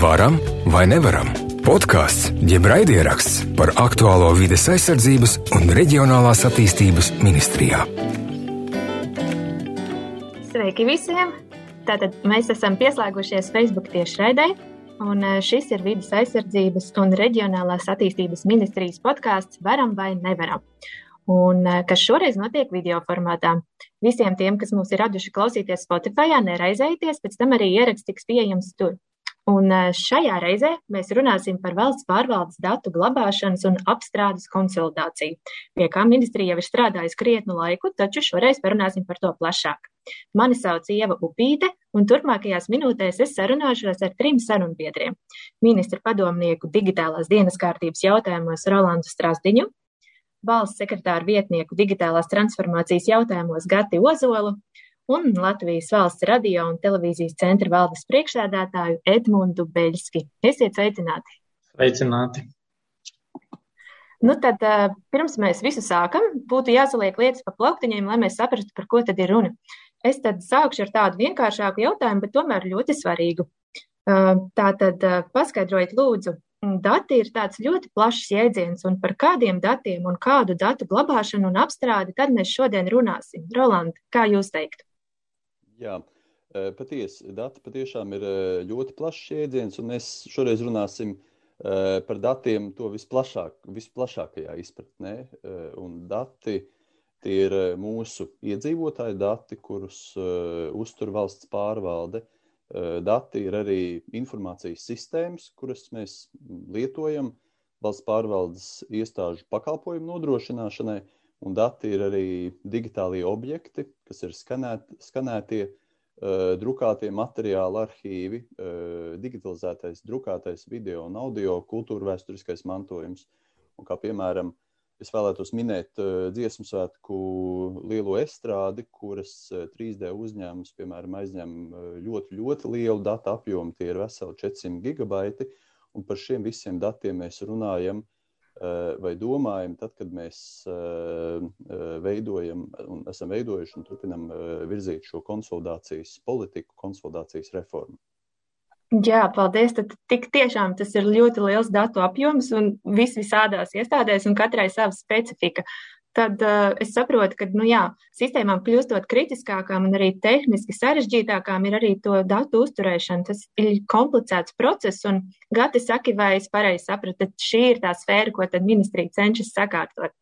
Varam vai nevaram? Podkāsts, jeb raidieraksts par aktuālo vides aizsardzības un reģionālās attīstības ministrijā. Sveiki visiem! Tātad mēs esam pieslēgušies Facebook tiešraidē, un eh, šis ir vidas aizsardzības un reģionālās attīstības ministrijas podkāsts Varam vai nevaram un eh, kas šoreiz notiek video formātā. Visiem tiem, kas mūs ir raduši klausīties Spotify, neraizējieties, pēc tam arī ieraksts tiks pieejams tur. Un eh, šajā reizē mēs runāsim par valsts pārvaldes datu glabāšanas un apstrādes konsolidāciju, pie kā ministrija jau ir strādājusi krietnu laiku, taču šoreiz parunāsim par to plašāk. Mani sauc Ieva Upīte, un turpmākajās minūtēs es sarunāšos ar trim sarunbiedriem - ministra padomnieku digitālās dienas kārtības jautājumos Rolandu Strasdiņu, valsts sekretāru vietnieku digitālās transformācijas jautājumos Gati Ozolu un Latvijas valsts radio un televīzijas centra valdes priekšsēdētāju Edmundu Beļski. Esiet sveicināti! Sveicināti! Nu tad, pirms mēs visu sākam, būtu jāsaliek lietas pa plauktiņiem, lai mēs saprastu, par ko tad ir runa. Es tad sākšu ar tādu vienkāršāku jautājumu, bet tomēr ļoti svarīgu. Tātad paskaidrojiet, lūdzu, dati ir tāds ļoti plašs jēdziens, un par kādiem datiem un kādu datu glabāšanu un apstrādi tad mēs šodien runāsim. Roland, kā jūs teiktu? Jā, patiesi, dati patiešām ir ļoti plašs jēdziens, un mēs šoreiz runāsim par datiem to visplašāk, visplašākajā izpratnē. Un dati tie ir mūsu iedzīvotāju dati, kurus uztur valsts pārvalde. Dati ir arī informācijas sistēmas, kuras mēs lietojam valsts pārvaldes iestāžu pakalpojumu nodrošināšanai. Un dati ir arī digitālie objekti, kas ir skanēt, skanētie, uh, drukātie materiāli, arhīvi, uh, digitalizētais, drukātais video un audio, kultūra vēsturiskais mantojums. Un kā piemēram, es vēlētos minēt uh, dziesmu svētku lielo estrādi, kuras 3D uzņēmums, piemēram, aizņem ļoti, ļoti lielu datu apjomu, tie ir veseli 400 gigabaiti, un par šiem visiem datiem mēs runājam uh, vai domājam, tad, kad mēs eh, eh, veidojam un esam veidojuši un turpinam virzīt šo konsolidācijas politiku, konsolidācijas reformu. Jā, paldies. Tad tik tiešām tas ir ļoti liels datu apjoms un vis visādās iestādēs un katrai sava specifika tad uh, es saprotu, ka nu, jā, sistēmām kļūstot kritiskākām un arī tehniski sarežģītākām ir arī to datu uzturēšana. Tas ir komplicēts process, un Gati saki, vai es pareizi sapratu, ka šī ir tā sfēra, ko tad ministrija cenšas sakārtot.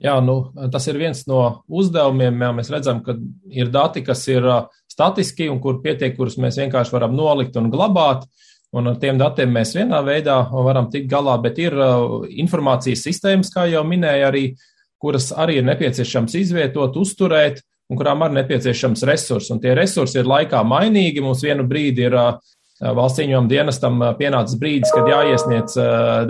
Jā, nu, tas ir viens no uzdevumiem. Jā, mēs redzam, ka ir dati, kas ir statiski un kur pietiek, kurus mēs vienkārši varam nolikt un glabāt. Un ar tiem datiem mēs vienā veidā varam tikt galā, bet ir informācijas sistēmas, kā jau minēja arī kuras arī ir nepieciešams izvietot, uzturēt, un kurām arī nepieciešams resursi. Un tie resursi ir laikā mainīgi. Mums vienu brīdi ir valsts cīņojuma dienestam pienācis brīdis, kad jāiesniedz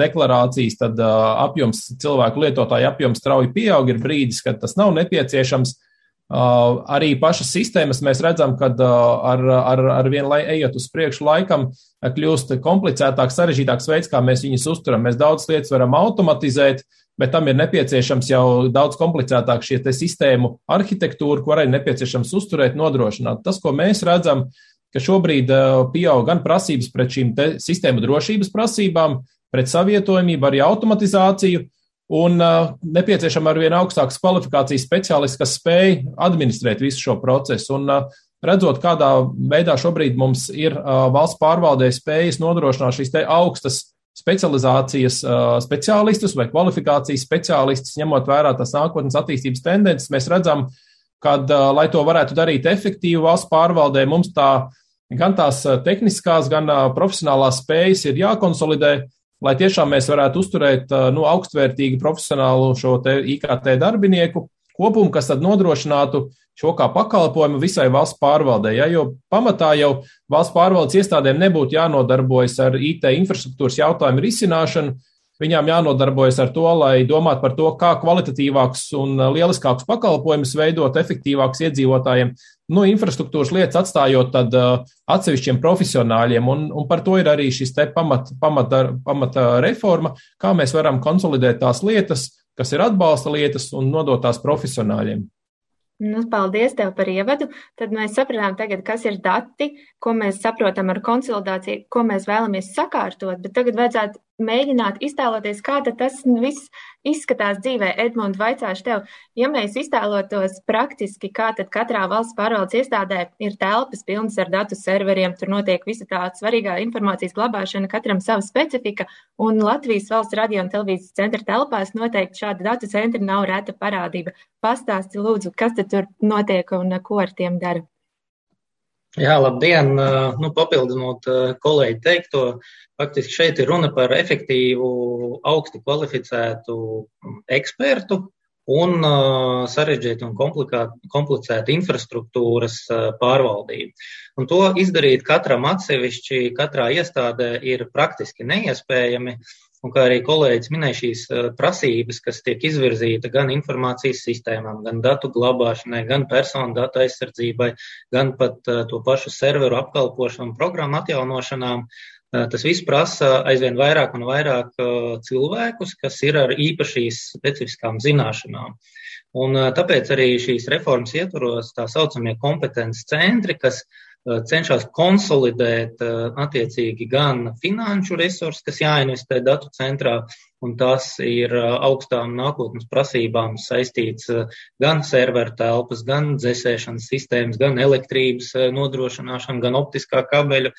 deklarācijas, tad apjoms, cilvēku lietotāju apjoms strauji pieaug. Ir brīdis, kad tas nav nepieciešams. Arī pašas sistēmas mēs redzam, ka ar, ar, ar vien lai ejot uz priekšu laikam, kļūst komplicētāks, sarežģītāks veids, kā mēs viņus uzturam. Mēs daudz lietas varam automatizēt, bet tam ir nepieciešams jau daudz komplicētāk šie sistēmu arhitektūra, ko arī nepieciešams uzturēt, nodrošināt. Tas, ko mēs redzam, ka šobrīd uh, pieaug gan prasības pret šīm sistēmu drošības prasībām, pret savietojamību, arī automatizāciju, un uh, nepieciešama ar vien augstākas kvalifikācijas speciālisti, kas spēj administrēt visu šo procesu. Un, uh, redzot, kādā veidā šobrīd mums ir valsts pārvaldē spējas nodrošināt šīs augstas specializācijas speciālistus vai kvalifikācijas speciālistus, ņemot vērā tās nākotnes attīstības tendences, mēs redzam, ka, lai to varētu darīt efektīvi valsts pārvaldē, mums tā gan tās tehniskās, gan profesionālās spējas ir jākonsolidē, lai tiešām mēs varētu uzturēt nu, augstvērtīgu profesionālu šo IKT darbinieku kopumu, kas tad nodrošinātu šo kā pakalpojumu visai valsts pārvaldē. Ja, jo pamatā jau valsts pārvaldes iestādēm nebūtu jānodarbojas ar IT infrastruktūras jautājumu risināšanu. Viņām jānodarbojas ar to, lai domātu par to, kā kvalitatīvāks un lieliskāks pakalpojumus veidot efektīvāks iedzīvotājiem. Nu, infrastruktūras lietas atstājot tad uh, atsevišķiem profesionāļiem, un, un par to ir arī šis te pamata pamat, pamat reforma, kā mēs varam konsolidēt tās lietas, kas ir atbalsta lietas un nodot tās profesionāļiem. Nu, paldies tev par ievadu. Tad mēs sapratām, tagad, kas ir dati, ko mēs saprotam ar konsolidāciju, ko mēs vēlamies sakārtot. Bet tagad vajadzētu mēģināt iztēloties, kā tas viss izskatās dzīvē. Edmunds, vaicāšu tev, ja mēs iztēlotos praktiski, kā tad katrā valsts pārvaldes iestādē ir telpas pilnas ar datu serveriem, tur notiek visa tā svarīgā informācijas glabāšana, katram sava specifika, un Latvijas valsts radio un televīzijas centra telpās noteikti šādi datu centri nav reta parādība. Pastāsti lūdzu, kas tad tur notiek un ko ar tiem dara? Jā, labdien! Nu, papildinot kolēģi teikto, faktiski šeit ir runa par efektīvu, augsti kvalificētu ekspertu un sarežģītu un komplicētu infrastruktūras pārvaldību. Un to izdarīt katram atsevišķi, katrā iestādē ir praktiski neiespējami. Un kā arī kolēģis minēja, šīs eh, prasības, kas tiek izvirzīta gan informācijas sistēmām, gan datu glabāšanai, gan personu datu aizsardzībai, gan pat eh, to pašu serveru apkalpošanu programmu atjaunošanām, eh, tas viss prasa aizvien vairāk un vairāk cilvēkus, kas ir ar īpašīs specifiskām zināšanām. Un tāpēc arī šīs reformas ietvaros tā saucamie kompetences centri, kas Eh, cenšas konsolidēt eh, attiecīgi gan finanšu resursus, kas jāinvestē datu centrā, un tas ir eh, augstām nākotnes prasībām saistīts gan serveru telpas, gan dzēsēšanas sistēmas, gan elektrības nodrošināšana, gan optiskā kabeļu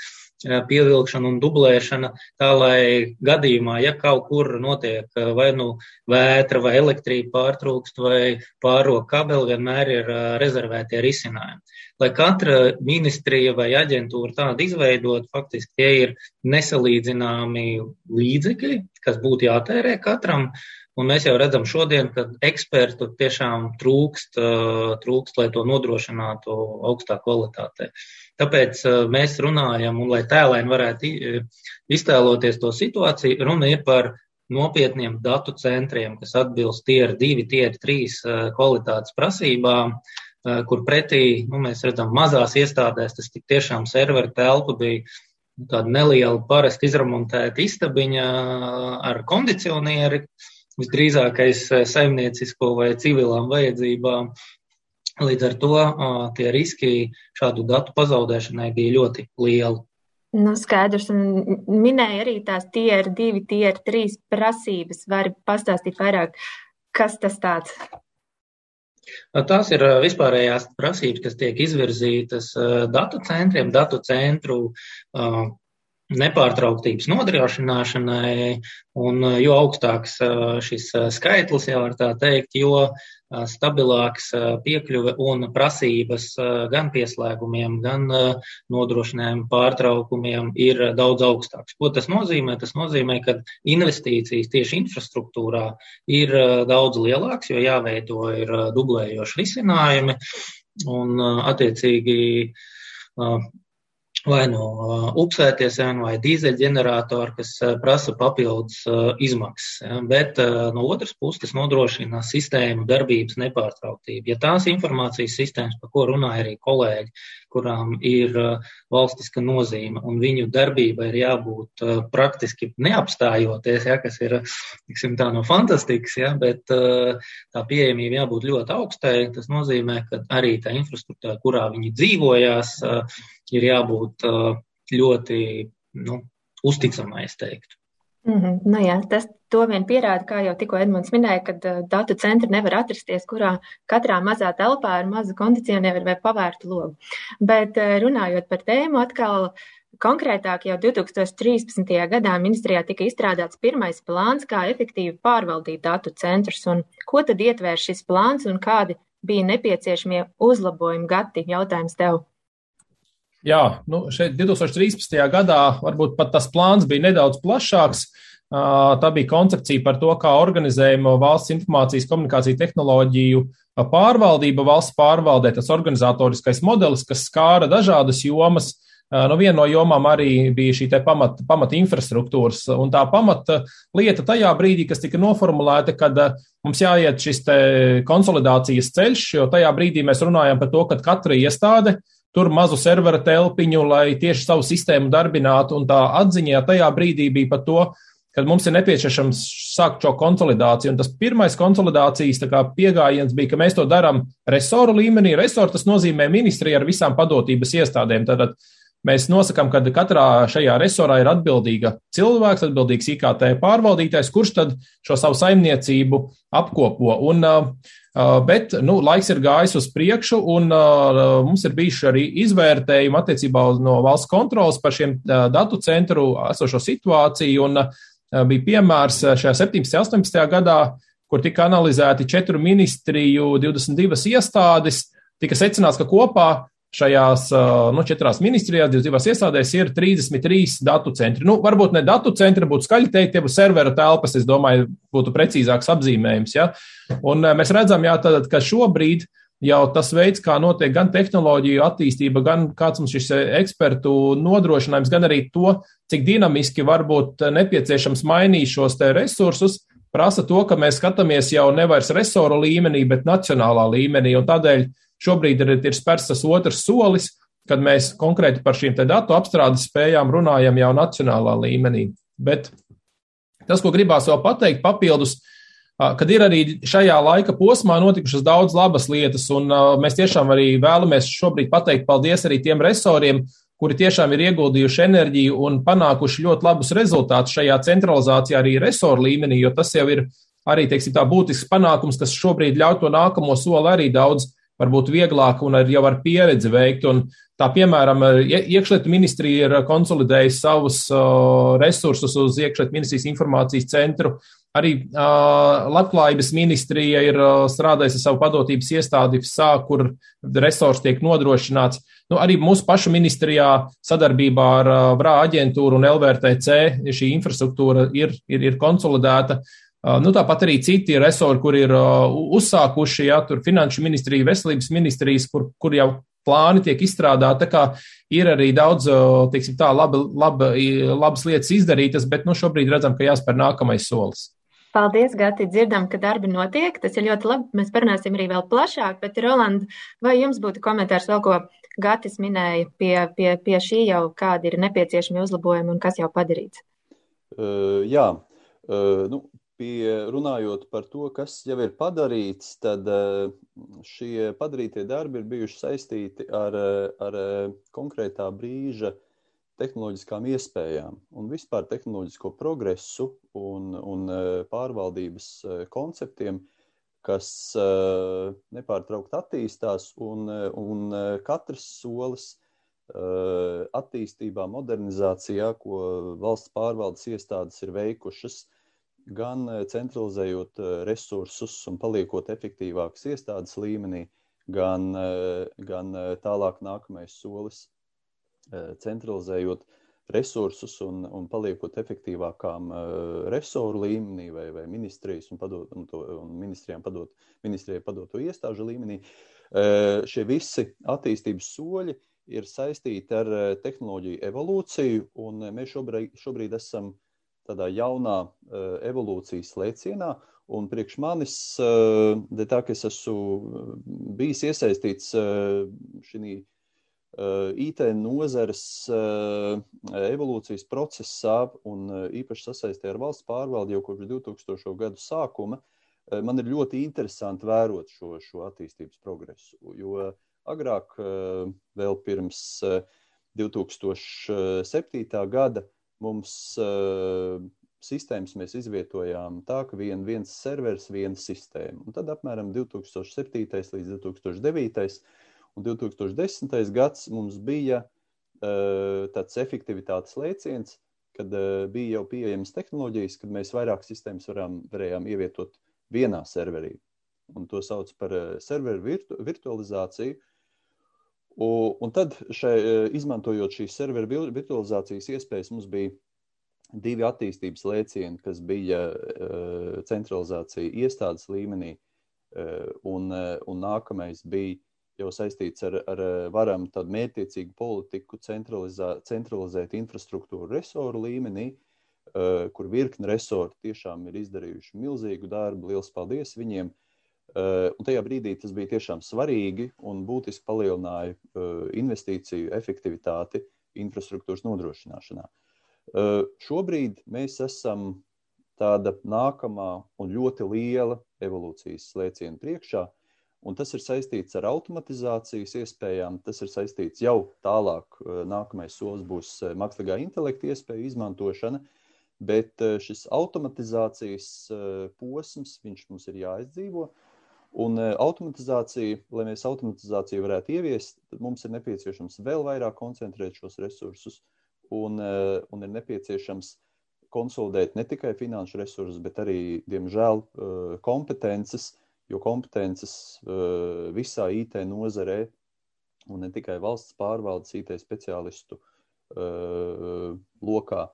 pievilkšana un dublēšana, tā lai gadījumā, ja kaut kur notiek vai nu vētra vai elektrība pārtrūkst vai pāro kabeli, vienmēr ir rezervētie risinājumi. Lai katra ministrija vai aģentūra tādu izveidot, faktiski tie ir nesalīdzināmi līdzekļi, kas būtu jātērē katram. Un mēs jau redzam šodien, ka ekspertu tiešām trūkst, trūkst lai to nodrošinātu augstā kvalitātē. Tāpēc mēs runājam, un lai tēlēni varētu iztēloties to situāciju, runa ir par nopietniem datu centriem, kas atbilst tier 2, tier 3 kvalitātes prasībām, kur pretī, nu, mēs redzam, mazās iestādēs tas tiešām serveru telpa bija tāda neliela, parasti izremontēta istabiņa ar kondicionieri, visdrīzākais eh, saimniecisko vai civilām vajadzībām. Līdz ar to tie riski šādu datu pazaudēšanai bija ļoti lieli. Nu, skaidrs, un minēja arī tās tier divi, tier trīs prasības. Vari pastāstīt vairāk, kas tas tāds? Tās ir vispārējās prasības, kas tiek izvirzītas datu centriem, datu centru nepārtrauktības nodrošināšanai, un jo augstāks šis skaitlis, jau var tā teikt, jo stabilāks piekļuve un prasības gan pieslēgumiem, gan nodrošinājumu pārtraukumiem ir daudz augstāks. Ko tas nozīmē? Tas nozīmē, ka investīcijas tieši infrastruktūrā ir daudz lielāks, jo jāveido ir dublējoši risinājumi un attiecīgi vai no uh, upsētiesēm vai dīzeļģeneratoru, kas prasa papildus izmaksas. Ja? Bet no otras puses tas nodrošina sistēmu darbības nepārtrauktību. Ja tās informācijas sistēmas, par ko runāja arī kolēģi, kurām ir valstiska nozīme un viņu darbība ir jābūt praktiski neapstājoties, ja, kas ir tiksim, tā no fantastikas, ja, bet tā pieejamība jābūt ļoti augstai. Tas nozīmē, ka arī tā infrastruktūra, kurā viņi dzīvojās, ir jābūt ļoti nu, uzticamai, es teiktu. Mm -hmm. nu, jā, tas to vien pierāda, kā jau tikko Edmunds minēja, ka uh, datu centri nevar atrasties, kurā katrā mazā telpā ir maza kondicionieri vai pavērta loga. Bet uh, runājot par tēmu, atkal konkrētāk jau 2013. gadā ministrijā tika izstrādāts pirmais plāns, kā efektīvi pārvaldīt datu centrus. Un ko tad ietvēr šis plāns un kādi bija nepieciešamie uzlabojumi gati? Jautājums tev. Jā, nu šeit 2013. gadā varbūt pat tas plāns bija nedaudz plašāks. Tā bija koncepcija par to, kā organizējama valsts informācijas komunikāciju tehnoloģiju pārvaldība valsts pārvaldē, tas organizatoriskais modelis, kas skāra dažādas jomas. Nu, viena no jomām arī bija šī pamata, pamata infrastruktūras, un tā pamata lieta tajā brīdī, kas tika noformulēta, kad mums jāiet šis konsolidācijas ceļš, jo tajā brīdī mēs runājam par to, ka katra iestāde tur mazu servera telpiņu, lai tieši savu sistēmu darbinātu. Un tā atziņā tajā brīdī bija par to, kad mums ir nepieciešams sākt šo konsolidāciju. Un tas pirmais konsolidācijas pieejams bija, ka mēs to darām resoru līmenī. Resoru tas nozīmē ministrija ar visām padotības iestādēm. Tātad mēs nosakām, ka katrā šajā resorā ir atbildīga cilvēks, atbildīgs IKT pārvaldītājs, kurš tad šo savu saimniecību apkopo. Un, Bet nu, laiks ir gājis uz priekšu, un uh, mums ir bijuši arī izvērtējumi attiecībā no valsts kontrolas par šiem uh, datu centru esošo situāciju. Un, uh, bija piemērs šajā 17. un 18. gadā, kur tika analizēti četru ministriju, 22 iestādes. Tika secināts, ka kopā šajās nu, četrās ministrijās, 22 iestādēs ir 33 datu centri. Nu, varbūt ne datu centri, būtu skaļi teikt, būtu servera telpas, es domāju, būtu precīzāks apzīmējums. Ja? Un mēs redzam, jā, tad, ka šobrīd jau tas veids, kā notiek gan tehnoloģiju attīstība, gan kāds mums šis ekspertu nodrošinājums, gan arī to, cik dinamiski var būt nepieciešams mainīt šos resursus, prasa to, ka mēs skatāmies jau nevis resoru līmenī, bet nacionālā līmenī. Tādēļ šobrīd ir, ir spērs tas otrs solis, kad mēs konkrēti par šīm datu apstrādes spējām runājam jau nacionālā līmenī. Bet tas, ko gribās vēl pateikt, papildus kad ir arī šajā laika posmā notikušas daudz labas lietas, un mēs tiešām arī vēlamies šobrīd pateikt paldies arī tiem resoriem, kuri tiešām ir ieguldījuši enerģiju un panākuši ļoti labus rezultātus šajā centralizācijā arī resoru līmenī, jo tas jau ir arī, teiksim, tā būtisks panākums, kas šobrīd ļauj to nākamo soli arī daudz varbūt vieglāk un ar, jau ar pieredzi veikt. Un tā, piemēram, iekšlietu ministrija ir konsolidējusi savus uh, resursus uz iekšlietu ministrijas informācijas centru. Arī uh, Labklājības ministrija ir uh, strādājusi savu padotības iestādi FSA, kur resurs tiek nodrošināts. Nu, arī mūsu pašu ministrijā sadarbībā ar uh, VRA aģentūru un LVRTC šī infrastruktūra ir, ir, ir konsolidēta. Uh, nu, tāpat arī citi resori, kur ir uh, uzsākuši, ja tur finanšu ministrija, veselības ministrijas, kur, kur jau plāni tiek izstrādāti. Tā kā ir arī daudz, teiksim tā, laba, laba, labas lietas izdarītas, bet nu, šobrīd redzam, ka jāspēr nākamais solis. Paldies, Gati. Dzirdam, ka darbi notiek. Tas ir ļoti labi. Mēs parunāsim arī vēl plašāk. Bet, Roland, vai jums būtu komentārs vēl, ko Gatis minēja pie, pie, pie šī jau, kādi ir nepieciešami uzlabojumi un kas jau padarīts? Uh, jā, uh, nu, pie, runājot par to, kas jau ir padarīts, tad uh, šie padarītie darbi ir bijuši saistīti ar, ar konkrētā brīža tehnoloģiskām iespējām un vispār tehnoloģisko progresu un, un pārvaldības konceptiem, kas nepārtraukti attīstās, un, un katrs solis attīstībā, modernizācijā, ko valsts pārvaldes iestādes ir veikušas, gan centralizējot resursus un paliekot efektīvākas iestādes līmenī, gan, gan tālāk nākamais solis centralizējot resursus un, un paliekot efektīvākām resoru līmenī vai, vai ministrijas un, padot, un, to, un ministrijām padot, ministrijai padoto iestāžu līmenī. Šie visi attīstības soļi ir saistīti ar tehnoloģiju evolūciju, un mēs šobrīd, šobrīd esam tādā jaunā evolūcijas lēcienā, Un priekš manis, tā kā es esmu bijis iesaistīts šajā Eh, IT nozares eh, evolūcijas procesā un eh, īpaši sasaistē ar valsts pārvaldi jau kopš 2000. gadu sākuma, man ir ļoti interesanti vērot šo, šo attīstības progresu. Jo agrāk, vēl pirms 2007. gada, mums sistēmas mēs izvietojām tā, ka vien, viens serveris, viena sistēma. Un tad apmēram 2007. līdz 2009 Un 2010. gads mums bija uh, tāds efektivitātes lēciens, kad uh, bija jau pieejamas tehnoloģijas, kad mēs vairāk sistēmas varam, varējām ievietot vienā serverī. Un to sauc par uh, serveru virtu, virtualizāciju. U, un tad, šai, izmantojot šīs serveru virtualizācijas iespējas, mums bija divi attīstības lēcieni, kas bija uh, centralizācija iestādes līmenī, uh, un, un nākamais bija jau saistīts ar, ar varam tādu mērķiecīgu politiku centralizēt infrastruktūru resoru līmenī, kur virkni resorti tiešām ir izdarījuši milzīgu darbu. Lielas paldies viņiem! Uh, un tajā brīdī tas bija tiešām svarīgi un būtiski palielināja uh, investīciju efektivitāti infrastruktūras nodrošināšanā. Šobrīd mēs esam tāda nākamā un ļoti liela evolūcijas lēciena priekšā, un tas ir saistīts ar automatizācijas iespējām. Tas ir saistīts jau tālāk, nākamais solis būs mākslīgā intelekta iespēja izmantošana, bet šis automatizācijas posms, viņš mums ir jāizdzīvo. Un automatizācija, lai mēs automatizāciju varētu ieviest, tad mums ir nepieciešams vēl vairāk koncentrēt šos resursus, un, un ir nepieciešams konsolidēt ne tikai finanšu resursus, bet arī, diemžēl, eh, kompetences, jo kompetences eh, visā IT nozarē un ne tikai valsts pārvaldes IT speciālistu eh, lokā.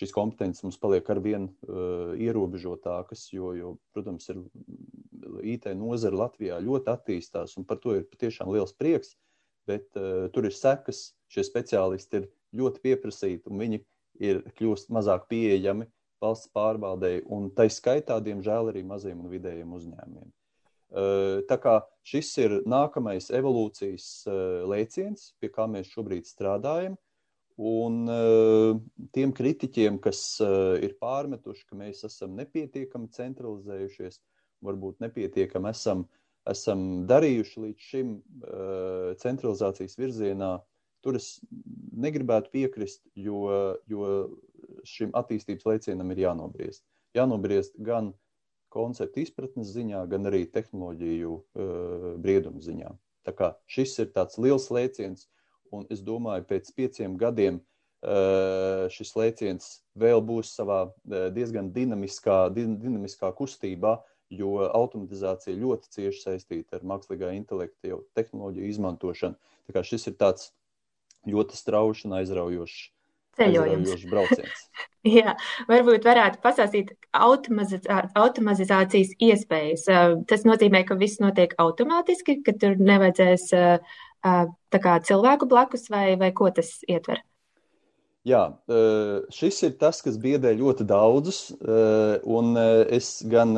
Šīs kompetences mums paliek ar vien uh, ierobežotākas, jo, jo, protams, ir IT nozara Latvijā ļoti attīstās, un par to ir patiešām liels prieks. Bet uh, tur ir sekas, šie speciālisti ir ļoti pieprasīti, un viņi ir kļūst mazāk pieejami valsts pārvaldei, un tai skaitā, diemžēl, arī maziem un vidējiem uzņēmumiem. Tā kā šis ir nākamais evolūcijas lēciens, pie kā mēs šobrīd strādājam, un tiem kritiķiem, kas ir pārmetuši, ka mēs esam nepietiekami centralizējušies, varbūt nepietiekami esam, esam darījuši līdz šim centralizācijas virzienā, Tur es negribētu piekrist, jo, jo šim attīstības lēcienam ir jānobriest. Jānobriest gan konceptu izpratnes ziņā, gan arī tehnoloģiju uh, brieduma ziņā. Tā kā šis ir tāds liels lēciens, un es domāju, pēc pieciem gadiem uh, šis lēciens vēl būs savā uh, diezgan dinamiskā, din, dinamiskā kustībā, jo automatizācija ļoti cieši saistīta ar mākslīgā intelekta jau tehnoloģiju izmantošanu. Tā kā šis ir tāds ļoti strauji un aizraujošs. Ceļojums. Jā, varbūt varētu pasāstīt automatizācijas iespējas. Tas nozīmē, ka viss notiek automātiski, ka tur nevajadzēs kā cilvēku blakus vai, vai ko tas ietver? Jā, šis ir tas, kas biedē ļoti daudzus, un es gan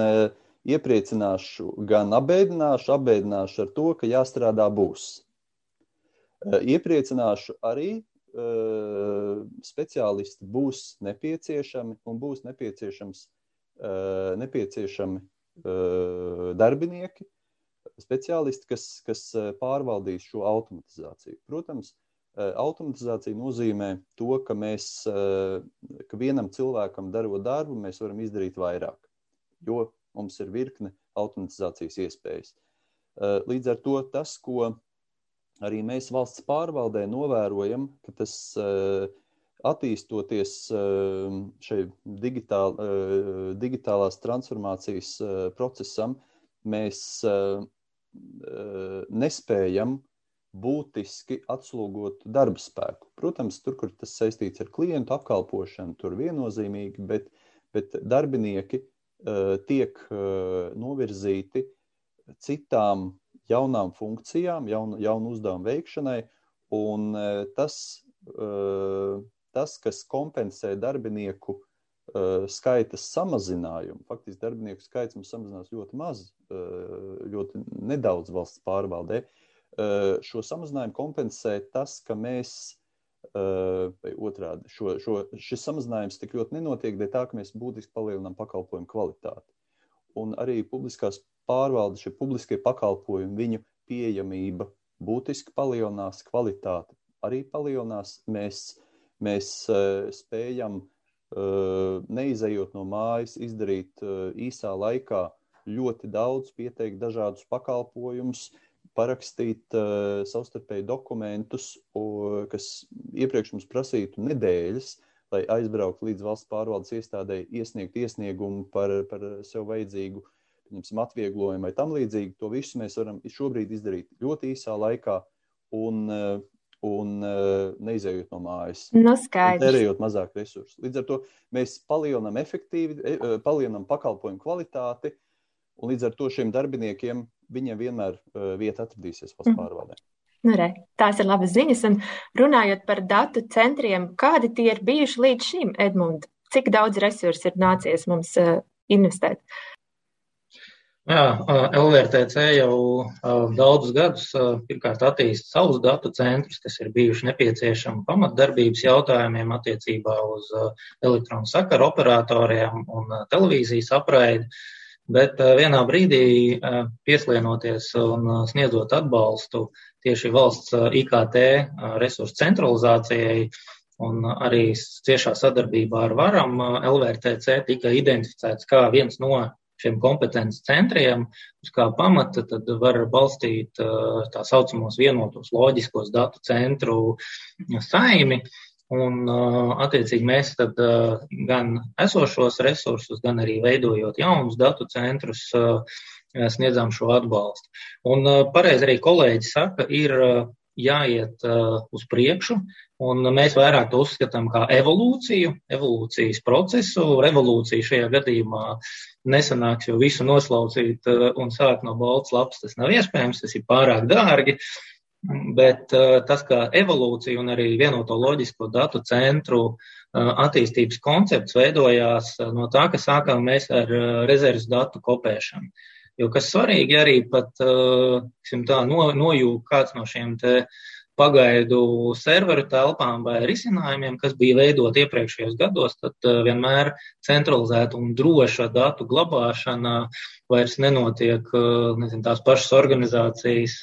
iepriecināšu, gan abēdināšu, abēdināšu ar to, ka jāstrādā būs. Iepriecināšu arī speciālisti būs nepieciešami un būs nepieciešams, nepieciešami darbinieki, speciālisti, kas, kas pārvaldīs šo automatizāciju. Protams, automatizācija nozīmē to, ka mēs, ka vienam cilvēkam darot darbu, mēs varam izdarīt vairāk, jo mums ir virkne automatizācijas iespējas. Līdz ar to tas, ko arī mēs valsts pārvaldē novērojam, ka tas attīstoties šai digitāl, digitālās transformācijas procesam, mēs nespējam būtiski atslogot darba spēku. Protams, tur, kur tas saistīts ar klientu apkalpošanu, tur viennozīmīgi, bet, bet darbinieki tiek novirzīti citām jaunām funkcijām, jaunu, jaunu uzdevumu veikšanai, un e, tas, e, tas kas kompensē darbinieku e, skaita samazinājumu. Faktiski darbinieku skaits mums samazinās ļoti maz, ļoti nedaudz valsts pārvaldē. Šo samazinājumu kompensē tas, ka mēs, vai otrādi, šo, šo, šis samazinājums tik ļoti nenotiek, dēļ tā, ka mēs būtiski palielinām pakalpojumu kvalitāti. Un arī publiskās pārvalde, šie publiskie pakalpojumi, viņu pieejamība būtiski palielinās, kvalitāte arī palielinās. Mēs, mēs spējam, uh, neizejot no mājas, izdarīt uh, īsā laikā ļoti daudz, pieteikt dažādus pakalpojumus, parakstīt uh, savstarpēji dokumentus, uh, kas iepriekš mums prasītu nedēļas, lai aizbrauktu līdz valsts pārvaldes iestādē, iesniegt iesniegumu par, par sev vajadzīgu uh, atvieglojumu vai tam līdzīgi. To visu mēs varam šobrīd izdarīt ļoti īsā laikā un, eh, un eh, neizējot no mājas. Nu, Tērējot mazāk resursu. Līdz ar to mēs palielinām efektīvi, e, e, palielinām pakalpojumu kvalitāti, un līdz ar to šiem darbiniekiem viņiem vienmēr eh, vieta atradīsies valsts mm. pārvaldē. Nu, re, tās ir labas ziņas. Un runājot par datu centriem, kādi tie ir bijuši līdz šim, Edmund? Cik daudz resursu ir nācies mums uh, investēt? Jā, LVRTC jau daudzus gadus pirmkārt attīsta savus datu centrus, kas ir bijuši nepieciešami pamatdarbības jautājumiem attiecībā uz elektronu sakaru operatoriem un televīzijas apraidi. Bet vienā brīdī pieslienoties un sniedzot atbalstu tieši valsts IKT resursu centralizācijai un arī ciešā sadarbībā ar varam, LVRTC tika identificēts kā viens no šiem kompetences centriem, uz kā pamata tad var balstīt tā saucamos vienotos loģiskos datu centru saimi. Un, attiecīgi, mēs tad gan esošos resursus, gan arī veidojot jaunus datu centrus, sniedzām šo atbalstu. Un pareizi arī kolēģi saka, ir jāiet uz priekšu, un mēs vairāk to uzskatām kā evolūciju, evolūcijas procesu. Revolūcija šajā gadījumā nesanāks, jo visu noslaucīt un sākt no balts lapas tas nav iespējams, tas ir pārāk dārgi. Bet tas, kā evolūcija un arī vienoto loģisko datu centru attīstības koncepts veidojās no tā, ka sākām mēs ar rezerves datu kopēšanu. Jo kas svarīgi arī pat tā, no, nojūg kāds no šiem pagaidu serveru telpām vai risinājumiem, kas bija veidot iepriekšējos gados, tad vienmēr centralizēta un droša datu glabāšana vairs nenotiek nezinu, tās pašas organizācijas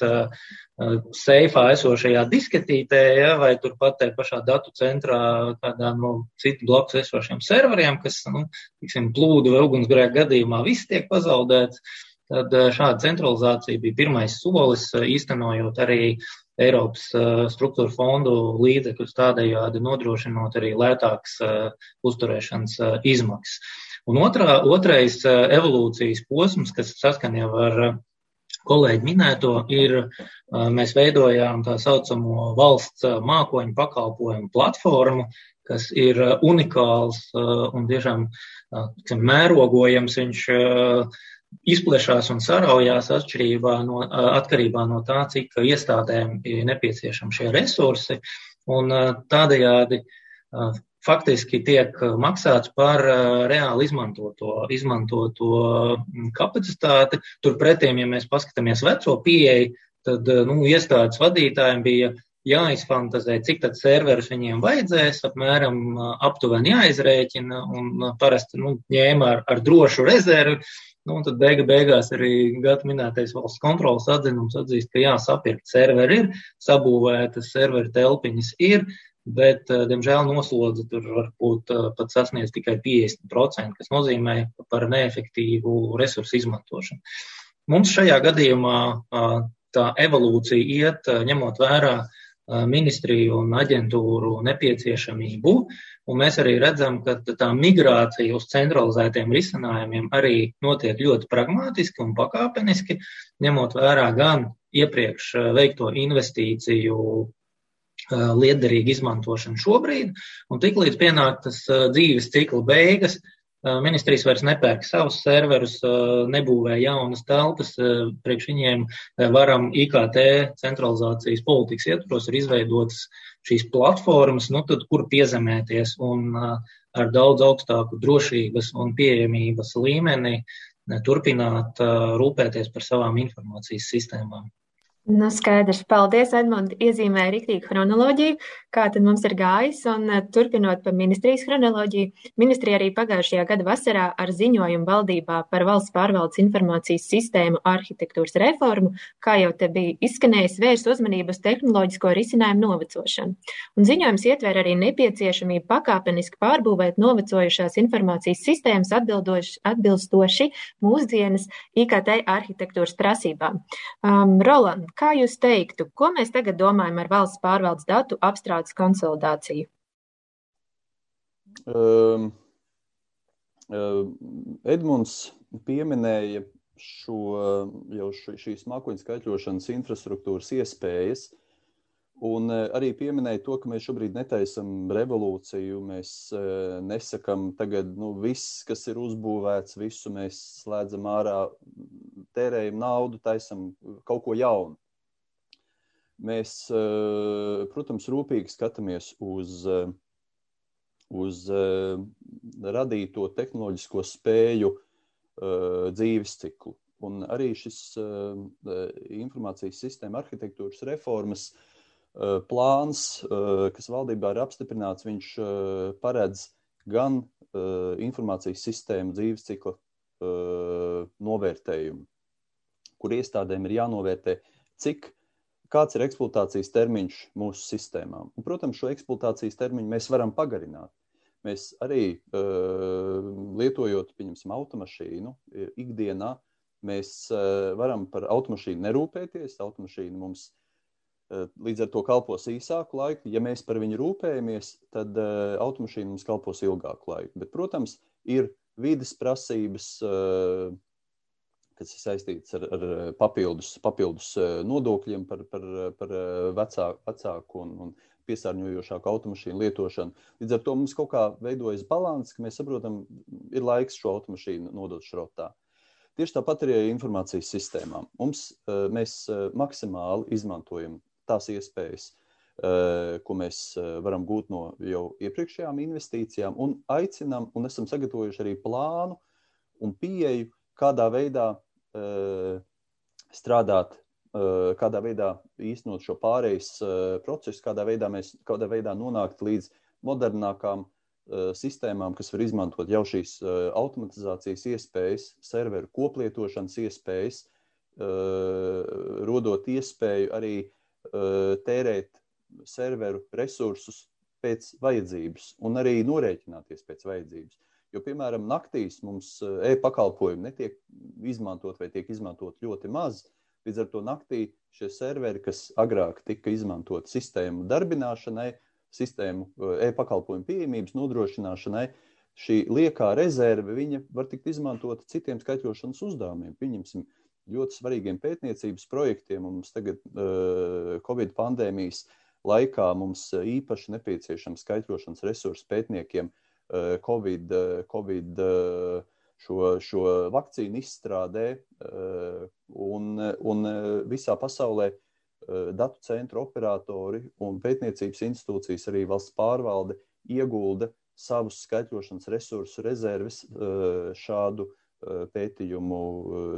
seifā esošajā disketītē, ja, vai turpat te pašā datu centrā kādā no citu blakus esošiem serveriem, kas, nu, tiksim, plūdu vai ugunsgrēku gadījumā viss tiek pazaudēts. Tad šāda centralizācija bija pirmais solis, īstenojot arī Eiropas struktūra fondu līdzekļus tādējādi nodrošinot arī lētākas uzturēšanas izmaksas. Un otrā, otrais evolūcijas posms, kas saskan jau ar kolēģi minēto, ir mēs veidojām tā saucamo valsts mākoņu pakalpojumu platformu, kas ir unikāls un tiešām tiksim, mērogojams. Viņš izplešās un saraujās atšķirībā no, atkarībā no tā, cik iestādēm ir nepieciešami šie resursi. Un tādējādi faktiski tiek maksāts par reāli izmantoto, izmantoto kapacitāti. Turpretī, ja mēs paskatāmies veco pieeju, tad nu, iestādes vadītājiem bija jāizfantazē, cik tad serverus viņiem vajadzēs, apmēram aptuveni jāizrēķina, un parasti nu, ņēma ar, ar drošu rezervi, Nu, un tad beiga beigās arī gada minētais valsts kontrolas atzinums atzīst, ka jā, sapirkt serveri ir, sabūvētas serveri telpiņas ir, bet, eh, diemžēl, noslodze tur var būt eh, pat sasniedz tikai 50%, kas nozīmē par neefektīvu resursu izmantošanu. Mums šajā gadījumā tā evolūcija iet ņemot vērā ministriju un aģentūru nepieciešamību, un mēs arī redzam, ka tā migrācija uz centralizētiem risinājumiem arī notiek ļoti pragmatiski un pakāpeniski, ņemot vērā gan iepriekš veikto investīciju liederīgu izmantošanu šobrīd, un tiklīdz pienāk tas dzīves cikla beigas, Ministrijas vairs nepērk savus serverus, nebūvē jaunas telpas. Priekš viņiem varam IKT centralizācijas politikas ietvaros ir izveidotas šīs platformas, nu tad kur piezemēties un ar daudz augstāku drošības un pieejamības līmeni turpināt rūpēties par savām informācijas sistēmām. Nu, skaidrs. Paldies, Edmunds. Iezīmēja rīktīgu chronoloģiju, kā tad mums ir gājis. Un eh, turpinot par ministrijas chronoloģiju, ministrija arī pagājušajā gada vasarā ar ziņojumu valdībā par valsts pārvaldes informācijas sistēmu arhitektūras reformu, kā jau te bija izskanējis, vērs uzmanību uz tehnoloģisko risinājumu novecošanu. Un ziņojums ietver arī nepieciešamību pakāpeniski pārbūvēt novecojušās informācijas sistēmas atbilstoši mūsdienas IKT arhitektūras prasībām. Um, Roland, Kā jūs teiktu, ko mēs tagad domājam ar valsts pārvaldes datu apstrādes konsolidāciju? Um, um, Edmunds pieminēja šo, jau šīs mākoņu skaitļošanas infrastruktūras iespējas, un uh, arī pieminēja to, ka mēs šobrīd netaisam revolūciju, mēs uh, nesakam tagad, nu, viss, kas ir uzbūvēts, visu mēs slēdzam ārā, tērējam naudu, taisam kaut ko jaunu. Mēs, eh, protams, rūpīgi skatāmies uz, eh, uz eh, radīto tehnoloģisko spēju dzīves ciklu. Un arī šis informācijas sistēma arhitektūras reformas plāns, kas valdībā ir apstiprināts, viņš paredz gan informācijas sistēmu dzīves cikla novērtējumu, kur iestādēm ir jānovērtē, cik kāds ir eksploatācijas termiņš mūsu sistēmām. Un, protams, šo eksploatācijas termiņu mēs varam pagarināt. Mēs arī uh, lietojot, pieņemsim, automašīnu ikdienā, mēs uh, varam par automašīnu nerūpēties. Automašīna mums uh, līdz ar to kalpos īsāku laiku. Ja mēs par viņu rūpējamies, tad uh, automašīna mums kalpos ilgāku laiku. Bet, protams, ir vidas prasības, uh, kas ir saistīts ar, ar papildus, papildus nodokļiem par, par, par vecāku, vecāku un, un piesārņojošāku automašīnu lietošanu. Līdz ar to mums kaut kā veidojas līdzsvars, ka mēs saprotam, ir laiks šo automašīnu nodot šrotā. Tieši tāpat arī ar informācijas sistēmām. Mums, eh, mēs eh, maksimāli izmantojam tās iespējas, eh, ko mēs varam gūt no jau iepriekšējām investīcijām, un aicinām, un esam sagatavojuši arī plānu un pieeju, kādā veidā strādāt Eh, kādā veidā īstenot šo pārejas eh, procesu, kādā veidā mēs kādā veidā nonākt līdz modernākām eh, sistēmām, kas var izmantot jau šīs automatizācijas iespējas, serveru koplietošanas iespējas, rodot iespēju arī tērēt serveru resursus pēc vajadzības un arī norēķināties pēc vajadzības. Jo, piemēram, naktīs mums e-pakalpojumi netiek izmantot vai tiek izmantot ļoti maz, Līdz ar to naktī šie serveri, kas agrāk tika izmantot sistēmu darbināšanai, sistēmu eh, e-pakalpojumu pieejamības nodrošināšanai, šī liekā rezerve var tikt izmantota citiem skaitļošanas uzdevumiem. Pieņemsim, ļoti svarīgiem pētniecības projektiem. Mums tagad uh, Covid pandēmijas laikā mums īpaši nepieciešams skaitļošanas resursi pētniekiem uh, Covid, COVID šo, šo vakcīnu izstrādē un, un visā pasaulē datu centru operatori un pētniecības institūcijas, arī valsts pārvalde iegulda savus skaitļošanas resursu rezerves šādu pētījumu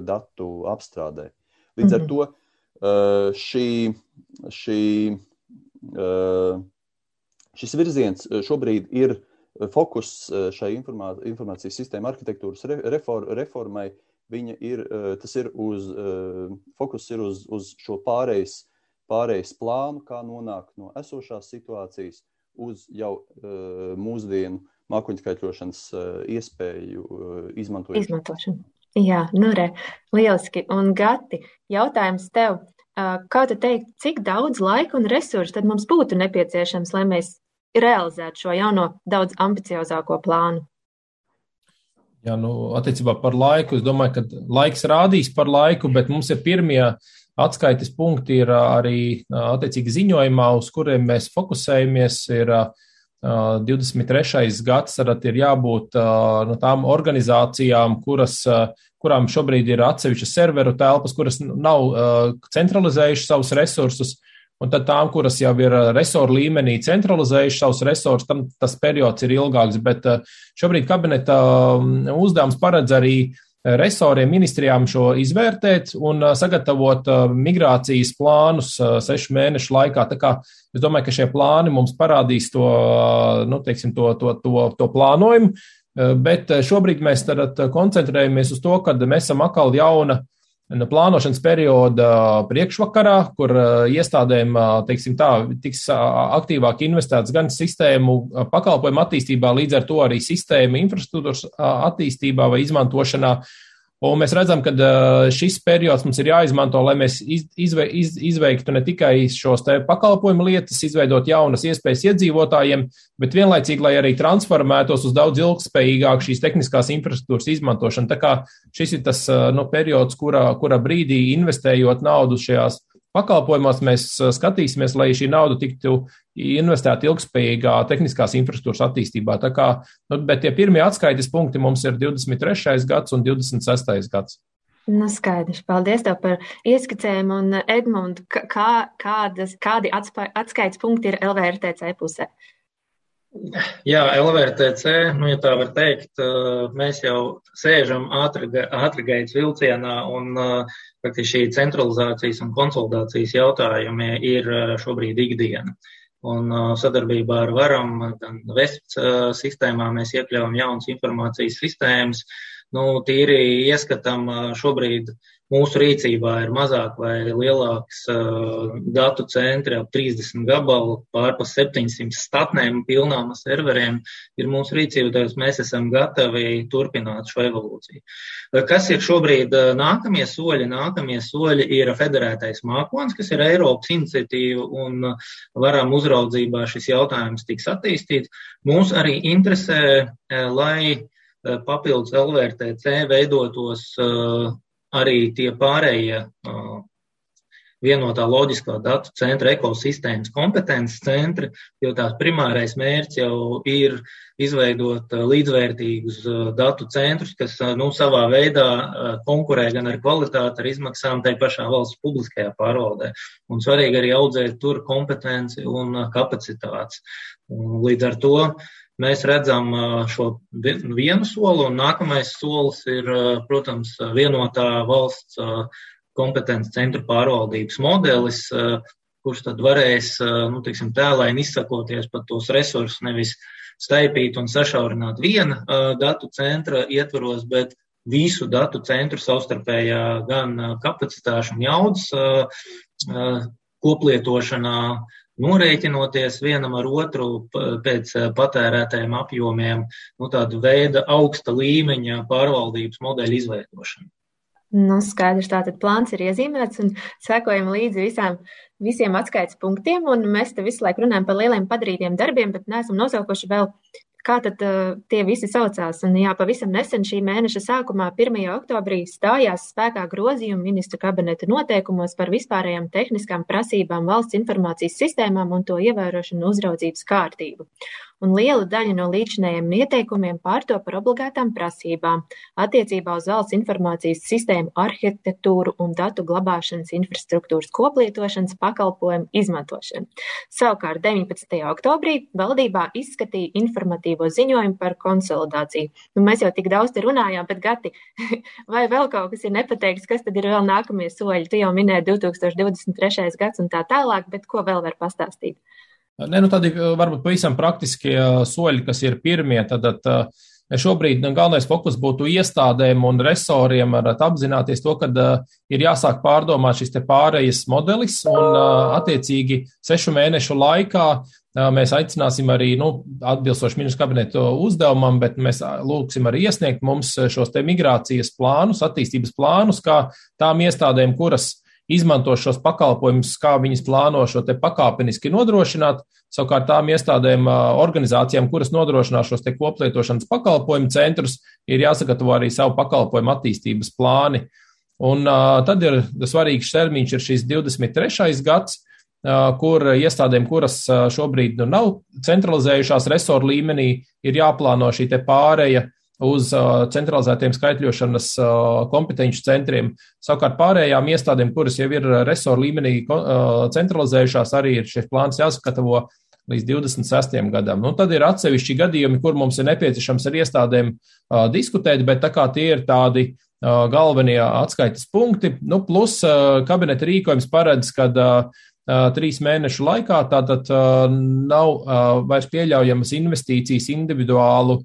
datu apstrādē. Līdz ar mhm. to šī, šī, šis virziens šobrīd ir fokus eh, šai informā, informācijas sistēma arhitektūras refor, reformai, viņa ir, eh, tas ir uz, eh, fokus ir uz, uz šo pārejas, pārejas plānu, kā nonākt no esošās situācijas uz jau mūsdienu mākoņskaitļošanas iespēju izmantošanu. Izmantošanu. Jā, nu re, lieliski. Un Gati, jautājums tev. Kā tu teikt, cik daudz laika un resursu tad mums būtu nepieciešams, lai mēs realizēt šo jauno, daudz ambiciozāko plānu? Jā, nu, attiecībā par laiku, es domāju, ka laiks rādīs par laiku, bet mums ir pirmie atskaites punkti ir arī attiecīgi ziņojumā, uz kuriem mēs fokusējamies. Ir 23. gads, tad ir jābūt no tām organizācijām, kuras, kurām šobrīd ir atsevišķas serveru telpas, kuras nav centralizējušas savus resursus. Un tad tām, kuras jau ir uh, resoru līmenī centralizējuši savus resursus, tam tas periods ir ilgāks. Bet uh, šobrīd kabineta um, uzdevums paredz arī uh, resoriem, ministrijām šo izvērtēt un sagatavot migrācijas plānus sešu mēnešu laikā. Tā kā es domāju, ka šie plāni mums parādīs to, nu, teiksim, to, to, to, to plānojumu. Bet šobrīd mēs koncentrējamies uz to, ka mēs esam atkal jauna no plānošanas perioda priekšvakarā, kur iestādēm teiksim, tā, tiks aktīvāk investēts gan sistēmu pakalpojumu attīstībā, līdz ar to arī sistēmu infrastruktūras attīstībā vai izmantošanā. Un mēs redzam, ka šis periods mums ir jāizmanto, lai mēs izve, iz, izveiktu ne tikai šos pakalpojumu lietas, izveidot jaunas iespējas iedzīvotājiem, bet vienlaicīgi, lai arī transformētos uz daudz ilgspējīgāku šīs tehniskās infrastruktūras izmantošanu. Tā kā šis ir tas nu, periods, kura, kura brīdī investējot naudu šajās pakalpojumos, mēs skatīsimies, lai šī nauda tiktu investēta ilgspējīgā tehniskās infrastruktūras attīstībā. Tā kā, nu, bet tie pirmie atskaites punkti mums ir 23. gads un 26. gads. Nu, skaidrs. Paldies tev par ieskicējumu. Un, Edmund, kā, kādas, kādi atskaites punkti ir LVRTC pusē? Jā, LVRTC, nu, ja tā var teikt, mēs jau sēžam ātri gaitas vilcienā un faktiski šī centralizācijas un konsolidācijas jautājumi ir šobrīd ikdiena. Un sadarbībā ar varam, gan VESPS sistēmā mēs iekļaujam jaunas informācijas sistēmas. Nu, tīri ieskatam šobrīd mūsu rīcībā ir mazāk vai lielāks uh, datu centri, ap 30 gabalu, pārpa 700 statnēm, pilnām serveriem ir mūsu rīcība, tāpēc mēs esam gatavi turpināt šo evolūciju. Kas ir šobrīd nākamie soļi? Nākamie soļi ir federētais mākons, kas ir Eiropas iniciatīva un varam uzraudzībā šis jautājums tiks attīstīts. Mūs arī interesē, lai papildus LVRTC veidotos arī tie pārējie vienotā loģiskā datu centra ekosistēmas kompetences centri, jo tās primārais mērķis jau ir izveidot līdzvērtīgus datu centrus, kas nu, savā veidā konkurē gan ar kvalitāti, ar izmaksām tai pašā valsts publiskajā pārvaldē. Un svarīgi arī audzēt tur kompetenci un kapacitātes. Līdz ar to mēs redzam šo vienu soli, un nākamais solis ir, protams, vienotā valsts kompetences centru pārvaldības modelis, kurš tad varēs, nu, teiksim, tēlaini izsakoties pat tos resursus, nevis staipīt un sašaurināt viena datu centra ietvaros, bet visu datu centru savstarpējā gan kapacitāšu un jaudas koplietošanā, norēķinoties vienam ar otru pēc eh, patērētājiem apjomiem, nu, tādu veidu augsta līmeņa pārvaldības modeļu izveidošanu. Nu, skaidrs, tātad plāns ir iezīmēts un sekojam līdzi visām, visiem atskaites punktiem, un mēs te visu laiku runājam par lieliem padarītiem darbiem, bet neesam nosaukuši vēl kā tad uh, tie visi saucās. Un, jā, pavisam nesen šī mēneša sākumā, 1. oktobrī, stājās spēkā grozījumi ministru kabineta noteikumos par vispārējām tehniskām prasībām valsts informācijas sistēmām un to ievērošanu uzraudzības kārtību un liela daļa no līdzinējiem ieteikumiem pārto par obligātām prasībām attiecībā uz valsts informācijas sistēmu arhitektūru un datu glabāšanas infrastruktūras koplietošanas pakalpojumu izmantošanu. Savukārt 19. oktobrī valdībā izskatīja informatīvo ziņojumu par konsolidāciju. Nu, mēs jau tik daudz te runājām, bet Gati, vai vēl kaut kas ir nepateikts, kas tad ir vēl nākamie soļi? Tu jau minēji 2023. gads un tā tālāk, bet ko vēl var pastāstīt? Ne, nu tādi varbūt pavisam praktiskie soļi, kas ir pirmie. Tad, tad šobrīd nu, galvenais fokus būtu iestādēm un resoriem apzināties to, ka ir jāsāk pārdomāt šis pārējas modelis un attiecīgi sešu mēnešu laikā mēs aicināsim arī, nu, atbilstoši ministru kabinetu uzdevumam, bet mēs lūgsim arī iesniegt mums šos te migrācijas plānus, attīstības plānus, kā tām iestādēm, kuras izmanto šos pakalpojumus, kā viņas plāno šo te pakāpeniski nodrošināt. Savukārt tām iestādēm, organizācijām, kuras nodrošinās šos te koplietošanas pakalpojumu centrus, ir jāsagatavo arī savu pakalpojumu attīstības plāni. Un tad ir svarīgs termiņš, ir šis 23. gads, kur iestādēm, kuras šobrīd nu, nav centralizējušās resoru līmenī, ir jāplāno šī pāreja uz uh, centralizētiem skaitļošanas uh, kompetenci centriem. Savukārt pārējām iestādēm, kuras jau ir resoru līmenī uh, centralizējušās, arī ir šis plāns jāsagatavo līdz 26. gadam. Nu, tad ir atsevišķi gadījumi, kur mums ir nepieciešams ar iestādēm uh, diskutēt, bet tā kā tie ir tādi uh, galvenie atskaites punkti, nu, plus uh, kabineta rīkojums paredz, ka uh, trīs mēnešu laikā, tātad nav vairs pieļaujamas investīcijas individuālu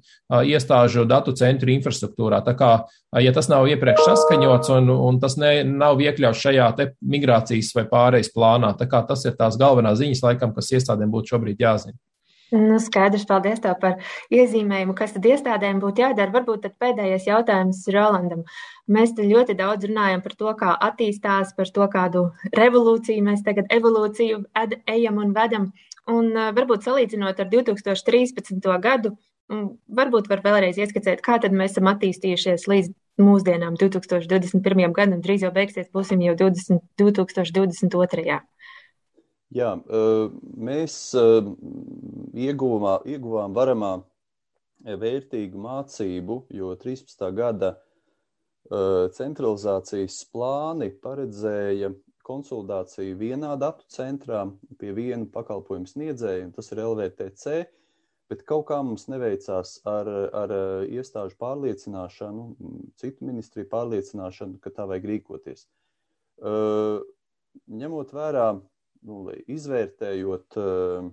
iestāžu datu centru infrastruktūrā. Tā kā, ja tas nav iepriekš saskaņots un, un tas ne, nav iekļauts šajā migrācijas vai pārejas plānā, tā kā tas ir tās galvenās ziņas, laikam, kas iestādēm būtu šobrīd jāzina. Nu, skaidrs, paldies tev par iezīmējumu, kas tad iestādēm būtu jādara. Varbūt pēdējais jautājums Rolandam. Mēs te ļoti daudz runājam par to, kā attīstās, par to, kādu revolūciju mēs tagad evolūciju ed, ejam un vedam. Un uh, varbūt salīdzinot ar 2013. gadu, varbūt var vēlreiz ieskicēt, kā tad mēs esam attīstījušies līdz mūsdienām 2021. gadam. Drīz jau beigsies, būsim jau 20, 2022. Jā, mēs ieguvumā, ieguvām varamā vērtīgu mācību, jo 13. gada centralizācijas plāni paredzēja konsolidāciju vienā datu centrā pie viena pakalpojumu sniedzēja, un tas ir LVTC. bet kaut kā mums neveicās ar, ar iestāžu pārliecināšanu, citu ministriju pārliecināšanu, ka tā vajag rīkoties. Uh, ņemot vērā, nu, izvērtējot uh,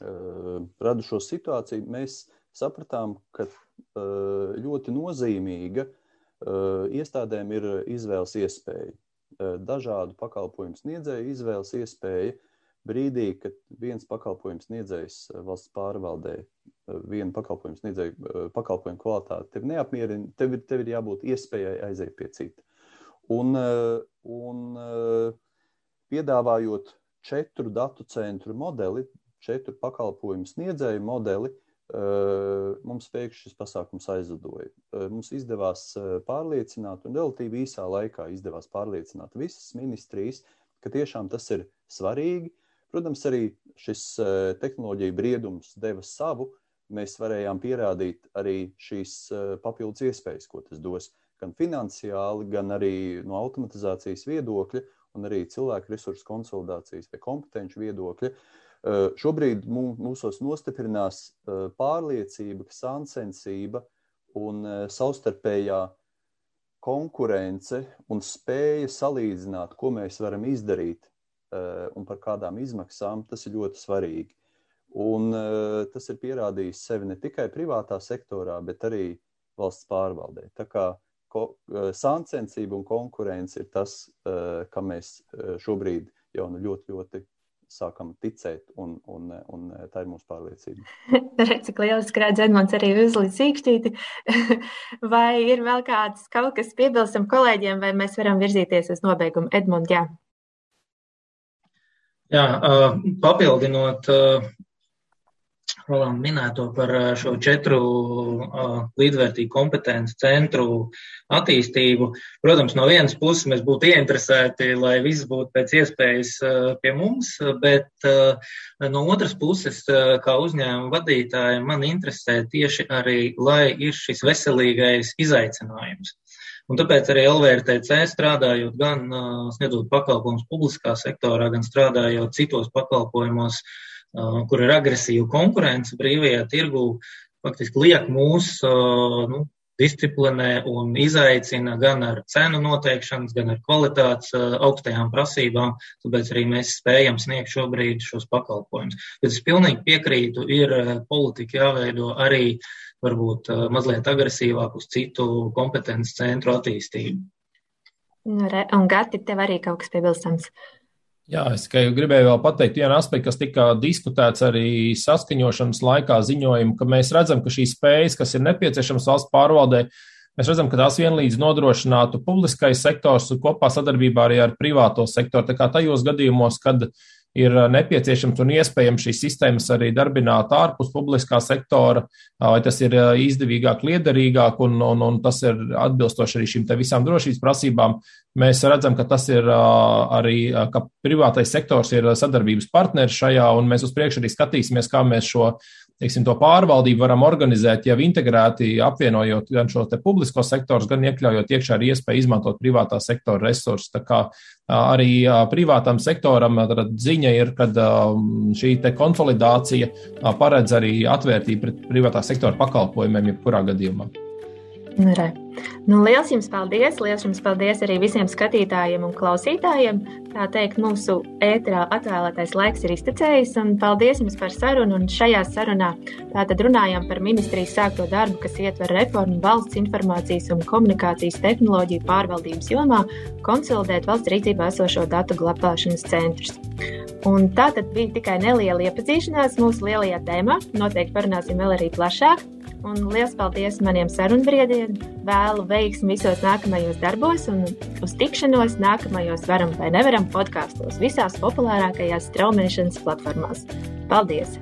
radušo situāciju, mēs sapratām, ka uh, ļoti nozīmīga uh, iestādēm ir izvēles iespēja. Dažādu pakalpojumu sniedzēju izvēles iespēja brīdī, kad viens pakalpojums sniedzējs eh, valsts pārvaldē, eh, viena pakalpojuma sniedzēja eh, pakalpojumu kvalitāti, tev neapmierina, tev ir, tev ir jābūt iespējai aiziet pie cita. Un, un piedāvājot četru datu centru modeli, četru pakalpojumu sniedzēju modeli, mums pēkšņi šis pasākums aizlidoja. Mums izdevās pārliecināt, un relatīvi īsā laikā izdevās pārliecināt visas ministrijas, ka tiešām tas ir svarīgi, Protams, arī šis eh, tehnoloģija briedums deva savu. Mēs varējām pierādīt arī šīs papildus iespējas, ko tas dos gan finansiāli, gan arī no automatizācijas viedokļa, un arī cilvēku resursu konsolidācijas vai kompetenci viedokļa. Eh, šobrīd mūsos nostiprinās pārliecība, ka sāncensība un savstarpējā konkurence un spēja salīdzināt, ko mēs varam izdarīt un par kādām izmaksām, tas ir ļoti svarīgi. Un tas ir pierādījis sevi ne tikai privātā sektorā, bet arī valsts pārvaldē. Tā kā sāncensība un konkurence ir tas, kam mēs šobrīd jau nu ļoti, ļoti sākam ticēt, un, un, un tā ir mūsu pārliecība. Cik lieliski redz Edmunds arī uzlīdz īkšķīti. vai ir vēl kāds kaut kas piebilstam kolēģiem, vai mēs varam virzīties uz nobeigumu? Edmund, jā. Jā, papildinot Rolandu minēto par šo četru līdzvērtīgu kompetenci centru attīstību. Protams, no vienas puses mēs būtu ieinteresēti, lai viss būtu pēc iespējas pie mums, bet no otras puses, kā uzņēmuma vadītājiem, man interesē tieši arī, lai ir šis veselīgais izaicinājums. Un tāpēc arī LVRTC strādājot gan sniedzot pakalpojumus publiskā sektorā, gan strādājot citos pakalpojumos, kur ir agresīva konkurence brīvajā tirgū, faktiski liek mūs nu, disciplinē un izaicina gan ar cenu noteikšanas, gan ar kvalitātes augstajām prasībām, tāpēc arī mēs spējam sniegt šobrīd šos pakalpojumus. Bet es pilnīgi piekrītu, ir politika jāveido arī uh, varbūt mazliet agresīvāk uz citu kompetences centru attīstību. Nu, un Gati, tev arī kaut kas piebilstams. Jā, es gribēju vēl pateikt vienu aspektu, kas tika diskutēts arī saskaņošanas laikā ziņojumu, ka mēs redzam, ka šīs spējas, kas ir nepieciešamas valsts pārvaldē, mēs redzam, ka tās vienlīdz nodrošinātu publiskais sektors kopā sadarbībā arī ar privāto sektoru. Tā kā tajos gadījumos, kad uh, ir uh, nepieciešams un iespējams šīs sistēmas arī darbināt ārpus publiskā sektora, uh, vai tas ir uh, izdevīgāk, liederīgāk un, un, un tas ir atbilstoši arī šīm visām drošības prasībām. Mēs redzam, ka tas ir arī, ka privātais sektors ir sadarbības partneris šajā, un mēs uz priekšu arī skatīsimies, kā mēs šo teiksim, to pārvaldību varam organizēt jau integrēti, apvienojot gan šo publisko sektoru, gan iekļaujot iekšā arī iespēju izmantot privātā sektora resursus. Tā kā arī privātam sektoram ziņa ir, ka šī konsolidācija paredz arī atvērtību pret privātā sektora pakalpojumiem jebkurā gadījumā. Re. Nu, liels jums paldies! Liels jums paldies arī visiem skatītājiem un klausītājiem. Tā teikt, mūsu ēterā atvēlētais laiks ir iztecējis, paldies jums par sarunu. Un šajā sarunā tātad runājām par ministrijas sākto darbu, kas ietver reformu valsts informācijas un komunikācijas tehnoloģiju pārvaldības jomā, konsolidēt valsts rīcībā esošo datu glabāšanas centrus. Un tā tad bija tikai neliela iepazīšanās mūsu lielajā tēmā. Noteikti parunāsim vēl arī plašāk. Un liels paldies maniem sarunbiedriem. Vēlu veiksmi visos nākamajos darbos un uz tikšanos nākamajos varam vai nevaram podkāstos visās populārākajās straumēšanas platformās. Paldies!